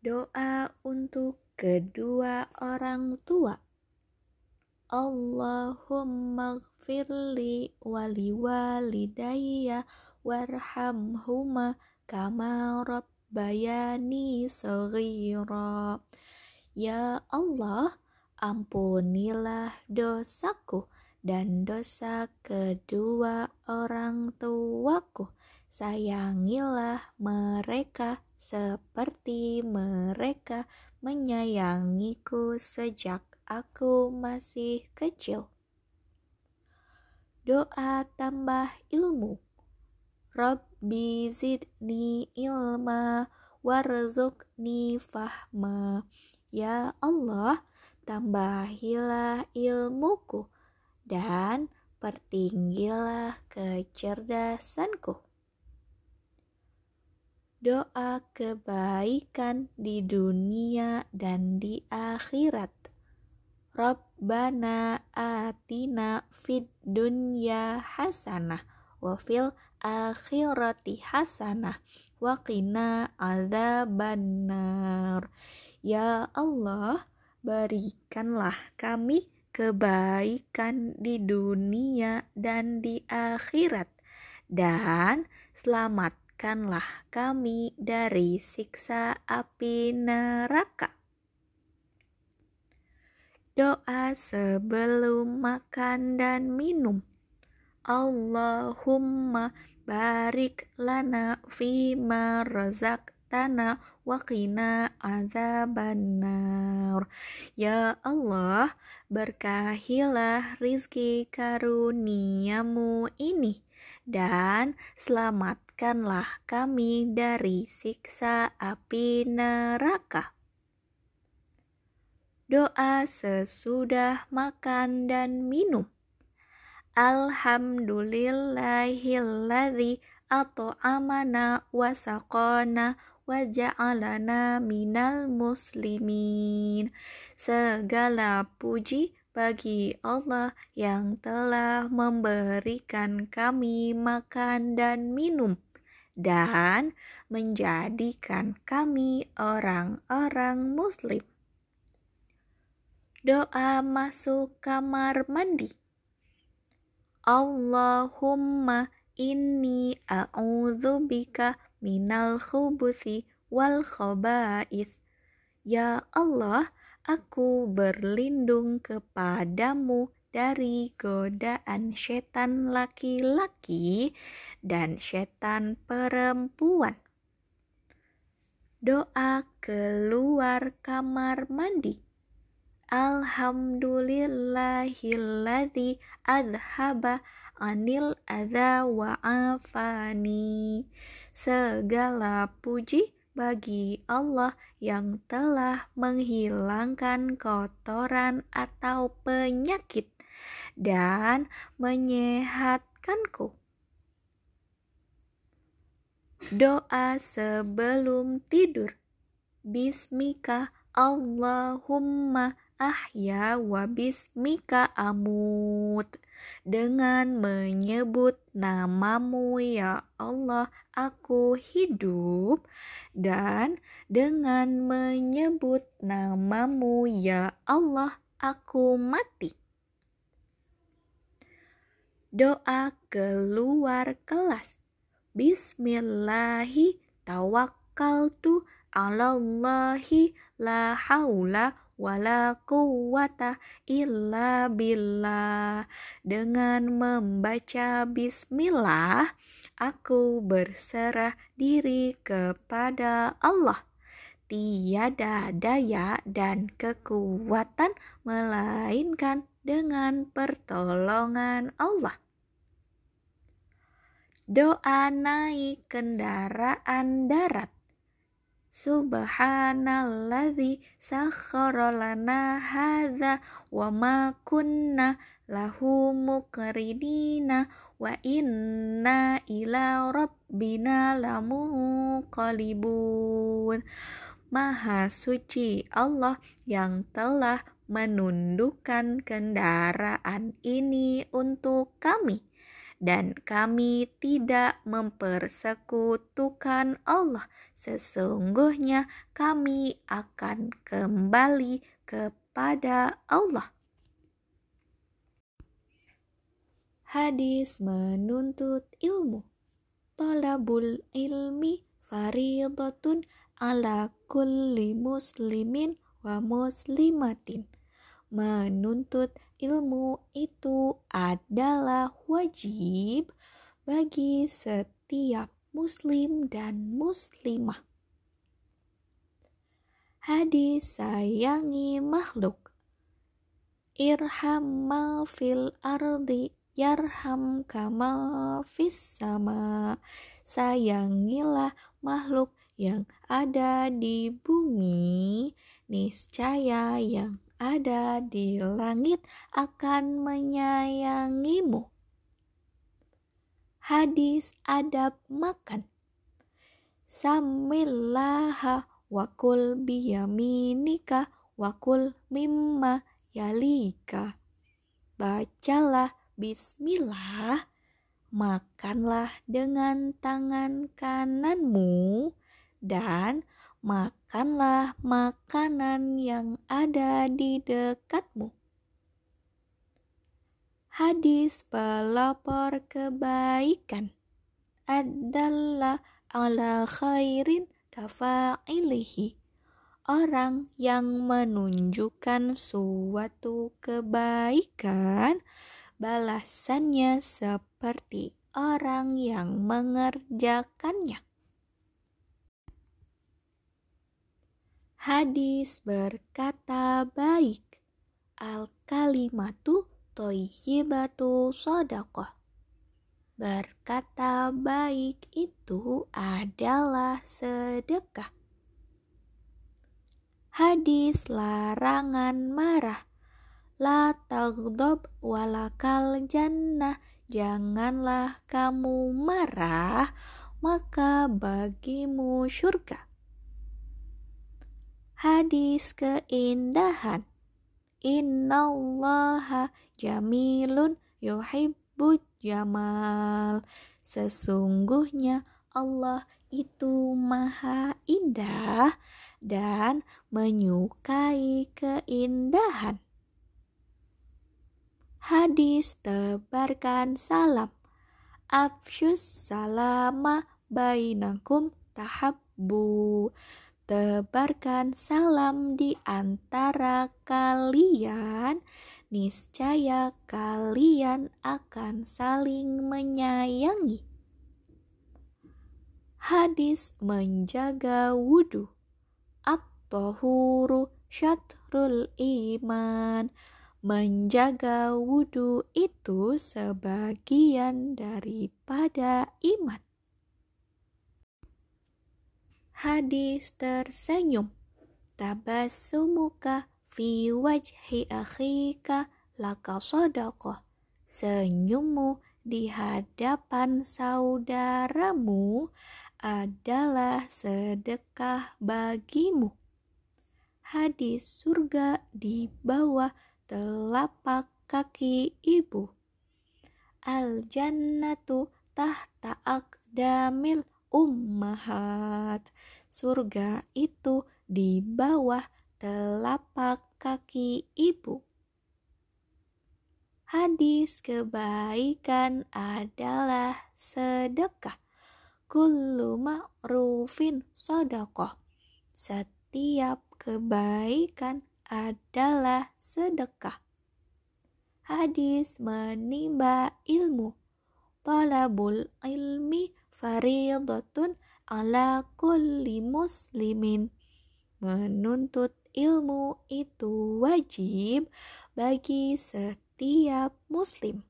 Doa untuk kedua orang tua. Allahumma gfirli wali walidayya warhamhuma kama rabbayani saghira. Ya Allah, ampunilah dosaku dan dosa kedua orang tuaku. Sayangilah mereka seperti mereka menyayangiku sejak aku masih kecil. Doa tambah ilmu. Rabbi zidni ilma warzuqni fahma. Ya Allah, tambahilah ilmuku dan pertinggilah kecerdasanku doa kebaikan di dunia dan di akhirat. Rabbana atina fid dunya hasanah wa fil akhirati hasanah wa qina adzabannar. Ya Allah, berikanlah kami kebaikan di dunia dan di akhirat dan selamat selamatkanlah kami dari siksa api neraka. Doa sebelum makan dan minum. Allahumma barik lana fima razaqtana wa qina azabannar. Ya Allah, berkahilah rizki karuniamu ini dan selamatkanlah kami dari siksa api neraka. Doa sesudah makan dan minum. Alhamdulillahilladzi at'amana wa saqana wa ja'alana minal muslimin. Segala puji bagi Allah yang telah memberikan kami makan dan minum dan menjadikan kami orang-orang muslim. Doa masuk kamar mandi. Allahumma inni a'udzubika minal khubuthi wal khaba'ith. Ya Allah, Aku berlindung kepadamu dari godaan setan laki-laki dan setan perempuan. Doa keluar kamar mandi. Alhamdulillahilladzi adhaba anil adha wa afani. Segala puji bagi Allah yang telah menghilangkan kotoran atau penyakit dan menyehatkanku. Doa sebelum tidur. Bismika Allahumma ahya wa bismika amut. Dengan menyebut namamu ya Allah aku hidup dan dengan menyebut namamu ya Allah aku mati. Doa keluar kelas. Bismillahi tawakkaltu ala Allahi la haula wala quwata illa billah. Dengan membaca bismillah, aku berserah diri kepada Allah. Tiada daya dan kekuatan melainkan dengan pertolongan Allah. Doa naik kendaraan darat Subhanalladzi sakhkhara lana hadza wa ma kunna lahu muqrinina wa inna ila rabbina lamunqalibun. Maha suci Allah yang telah menundukkan kendaraan ini untuk kami dan kami tidak mempersekutukan Allah. Sesungguhnya kami akan kembali kepada Allah. Hadis menuntut ilmu. Talabul ilmi faridatun ala kulli muslimin wa muslimatin. Menuntut ilmu itu adalah wajib bagi setiap muslim dan muslimah. Hadis sayangi makhluk. Irham ma fil ardi yarham kama fis sama sayangilah makhluk yang ada di bumi niscaya yang ada di langit akan menyayangimu. Hadis adab makan. Samillaha wakul biyaminika wakul mimma yalika. Bacalah Bismillah, makanlah dengan tangan kananmu dan makanlah makanan yang ada di dekatmu. Hadis pelopor kebaikan adalah ala khairin kafa'ilihi orang yang menunjukkan suatu kebaikan balasannya seperti orang yang mengerjakannya. Hadis berkata baik, al-kalimatu toyibatu sodakoh. Berkata baik itu adalah sedekah. Hadis larangan marah La tagdob walakal jannah Janganlah kamu marah Maka bagimu syurga Hadis keindahan. Innallaha jamilun yuhibbut jamal. Sesungguhnya Allah itu maha indah dan menyukai keindahan. Hadis tebarkan salam. Afsyus salama bainakum tahabbu tebarkan salam di antara kalian. Niscaya kalian akan saling menyayangi. Hadis menjaga wudhu at-tahuru syatrul iman. Menjaga wudhu itu sebagian daripada iman. Hadis tersenyum. Tabasumuka fi wajhi akhika laka sodakoh. Senyummu di hadapan saudaramu adalah sedekah bagimu. Hadis surga di bawah telapak kaki ibu. Al jannatu tahta akdamil ummahat. Surga itu di bawah telapak kaki ibu. Hadis kebaikan adalah sedekah. Kullu ma'rufin sodakoh. Setiap kebaikan adalah sedekah. Hadis menimba ilmu. Talabul ilmi faridatun ala kulli muslimin. Menuntut ilmu itu wajib bagi setiap muslim.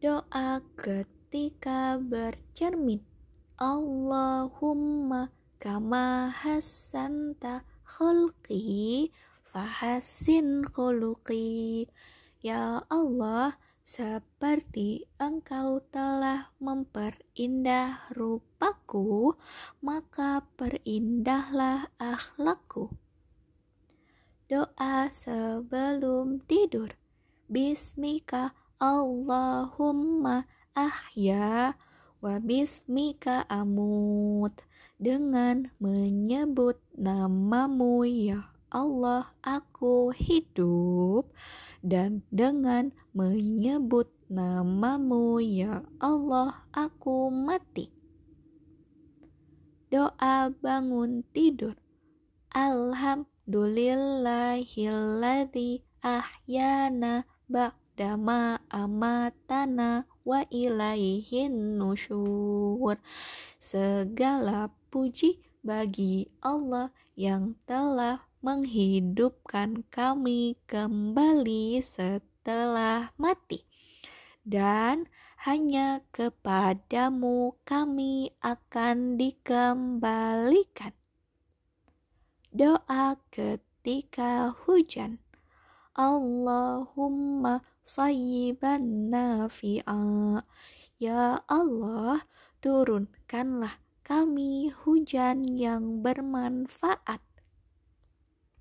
Doa ketika bercermin. Allahumma kama hassanta khulqi fahassin khuluqi Ya Allah seperti engkau telah memperindah rupaku maka perindahlah akhlakku. Doa sebelum tidur. Bismika Allahumma ahya wa bismika amut. Dengan menyebut namamu ya Allah aku hidup dan dengan menyebut namamu ya Allah aku mati. Doa bangun tidur. Alhamdulillahilladzi ahyana ba'dama amatana wa ilaihin nusyur. Segala puji bagi Allah yang telah menghidupkan kami kembali setelah mati. Dan hanya kepadamu kami akan dikembalikan. Doa ketika hujan. Allahumma sayyiban nafi'a. Ya Allah, turunkanlah kami hujan yang bermanfaat.